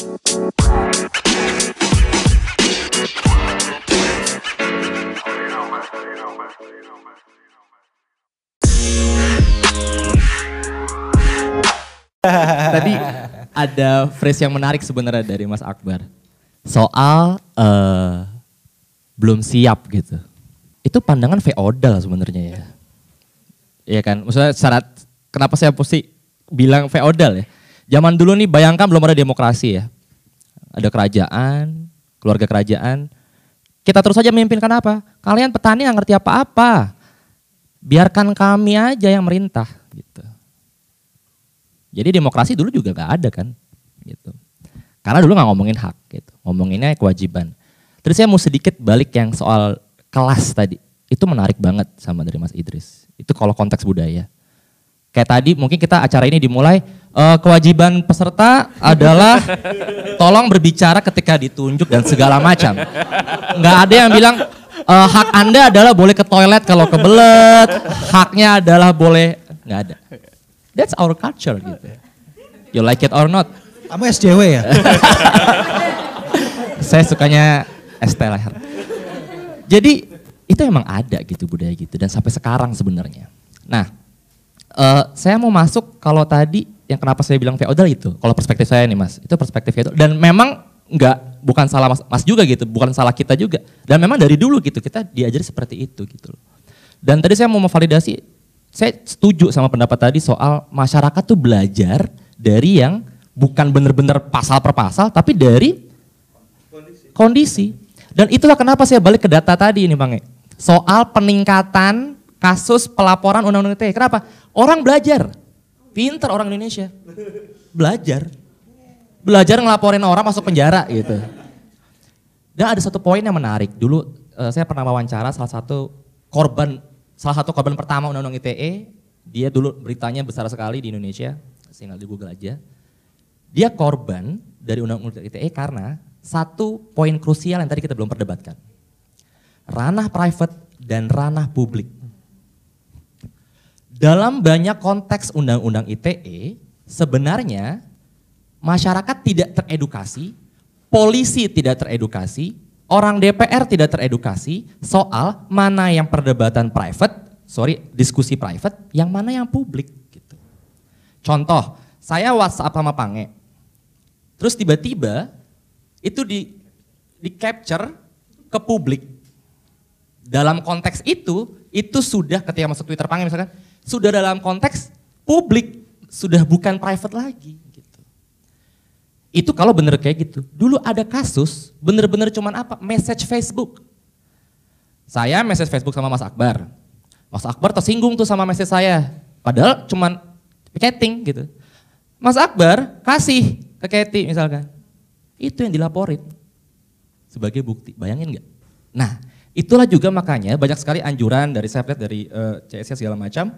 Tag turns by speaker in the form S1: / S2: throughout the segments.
S1: Tadi ada phrase yang menarik sebenarnya dari Mas Akbar. Soal eh, belum siap gitu. Itu pandangan feodal sebenarnya ya. Iya kan? Maksudnya syarat kenapa saya pasti bilang feodal ya. Zaman dulu nih bayangkan belum ada demokrasi ya. Ada kerajaan, keluarga kerajaan. Kita terus saja memimpinkan apa? Kalian petani nggak ngerti apa-apa. Biarkan kami aja yang merintah gitu. Jadi demokrasi dulu juga gak ada kan, gitu. Karena dulu nggak ngomongin hak, gitu. Ngomonginnya kewajiban. Terus saya mau sedikit balik yang soal kelas tadi. Itu menarik banget sama dari Mas Idris. Itu kalau konteks budaya. Kayak tadi mungkin kita acara ini dimulai eh, kewajiban peserta adalah tolong berbicara ketika ditunjuk dan segala macam. Nggak ada yang bilang eh, hak Anda adalah boleh ke toilet kalau kebelet, haknya adalah boleh nggak ada. That's our culture gitu. You like it or not.
S2: Kamu SJW ya?
S1: Saya sukanya ST leher. Jadi itu emang ada gitu budaya gitu dan sampai sekarang sebenarnya. Nah, eh, saya mau masuk kalau tadi yang kenapa saya bilang feodal itu, kalau perspektif saya nih mas, itu perspektif feodal dan memang nggak bukan salah mas, mas juga gitu, bukan salah kita juga dan memang dari dulu gitu kita diajari seperti itu gitu. Dan tadi saya mau memvalidasi, saya setuju sama pendapat tadi soal masyarakat tuh belajar dari yang bukan bener-bener pasal per pasal, tapi dari kondisi. Dan itulah kenapa saya balik ke data tadi ini Bang. E. Soal peningkatan kasus pelaporan undang-undang ITE. Kenapa? Orang belajar. Pinter orang Indonesia. Belajar. Belajar ngelaporin orang masuk penjara gitu. Dan ada satu poin yang menarik. Dulu eh, saya pernah wawancara salah satu korban, salah satu korban pertama undang-undang ITE. Dia dulu beritanya besar sekali di Indonesia. Tinggal di Google aja. Dia korban dari undang-undang ITE karena satu poin krusial yang tadi kita belum perdebatkan. Ranah private dan ranah publik. Dalam banyak konteks undang-undang ITE, sebenarnya masyarakat tidak teredukasi, polisi tidak teredukasi, orang DPR tidak teredukasi soal mana yang perdebatan private, sorry diskusi private, yang mana yang publik. Gitu. Contoh, saya WhatsApp sama Pange, terus tiba-tiba itu di di capture ke publik. Dalam konteks itu, itu sudah ketika masuk Twitter Pange misalkan, sudah dalam konteks publik, sudah bukan private lagi. Gitu. Itu kalau bener kayak gitu. Dulu ada kasus, bener-bener cuman apa? Message Facebook. Saya message Facebook sama Mas Akbar. Mas Akbar tersinggung tuh sama message saya. Padahal cuman chatting gitu. Mas Akbar kasih ke Katy misalkan. Itu yang dilaporin sebagai bukti. Bayangin nggak? Nah, itulah juga makanya banyak sekali anjuran dari saya dari uh, segala macam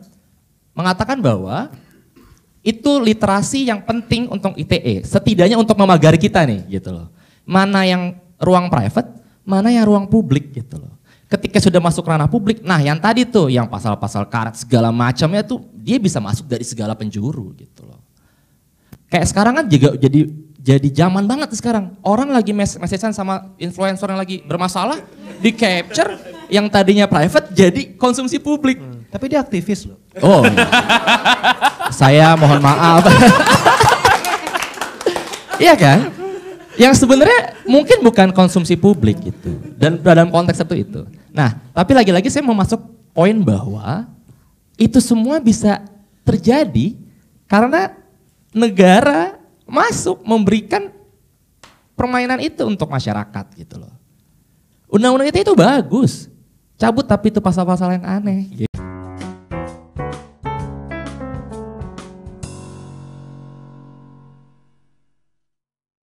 S1: mengatakan bahwa itu literasi yang penting untuk ITE, setidaknya untuk memagari kita nih gitu loh. Mana yang ruang private, mana yang ruang publik gitu loh. Ketika sudah masuk ranah publik, nah yang tadi tuh yang pasal-pasal karet segala macamnya tuh dia bisa masuk dari segala penjuru gitu loh. Kayak sekarang kan juga jadi jadi zaman banget sekarang. Orang lagi mes messagean sama influencer yang lagi bermasalah, di capture yang tadinya private jadi konsumsi publik.
S2: Hmm. Tapi dia aktivis loh.
S1: Oh, saya mohon maaf. iya kan? Yang sebenarnya mungkin bukan konsumsi publik gitu. Dan dalam konteks itu itu. Nah, tapi lagi-lagi saya mau masuk poin bahwa itu semua bisa terjadi karena negara masuk memberikan permainan itu untuk masyarakat gitu loh. Undang-undang itu itu bagus. Cabut tapi itu pasal-pasal yang aneh.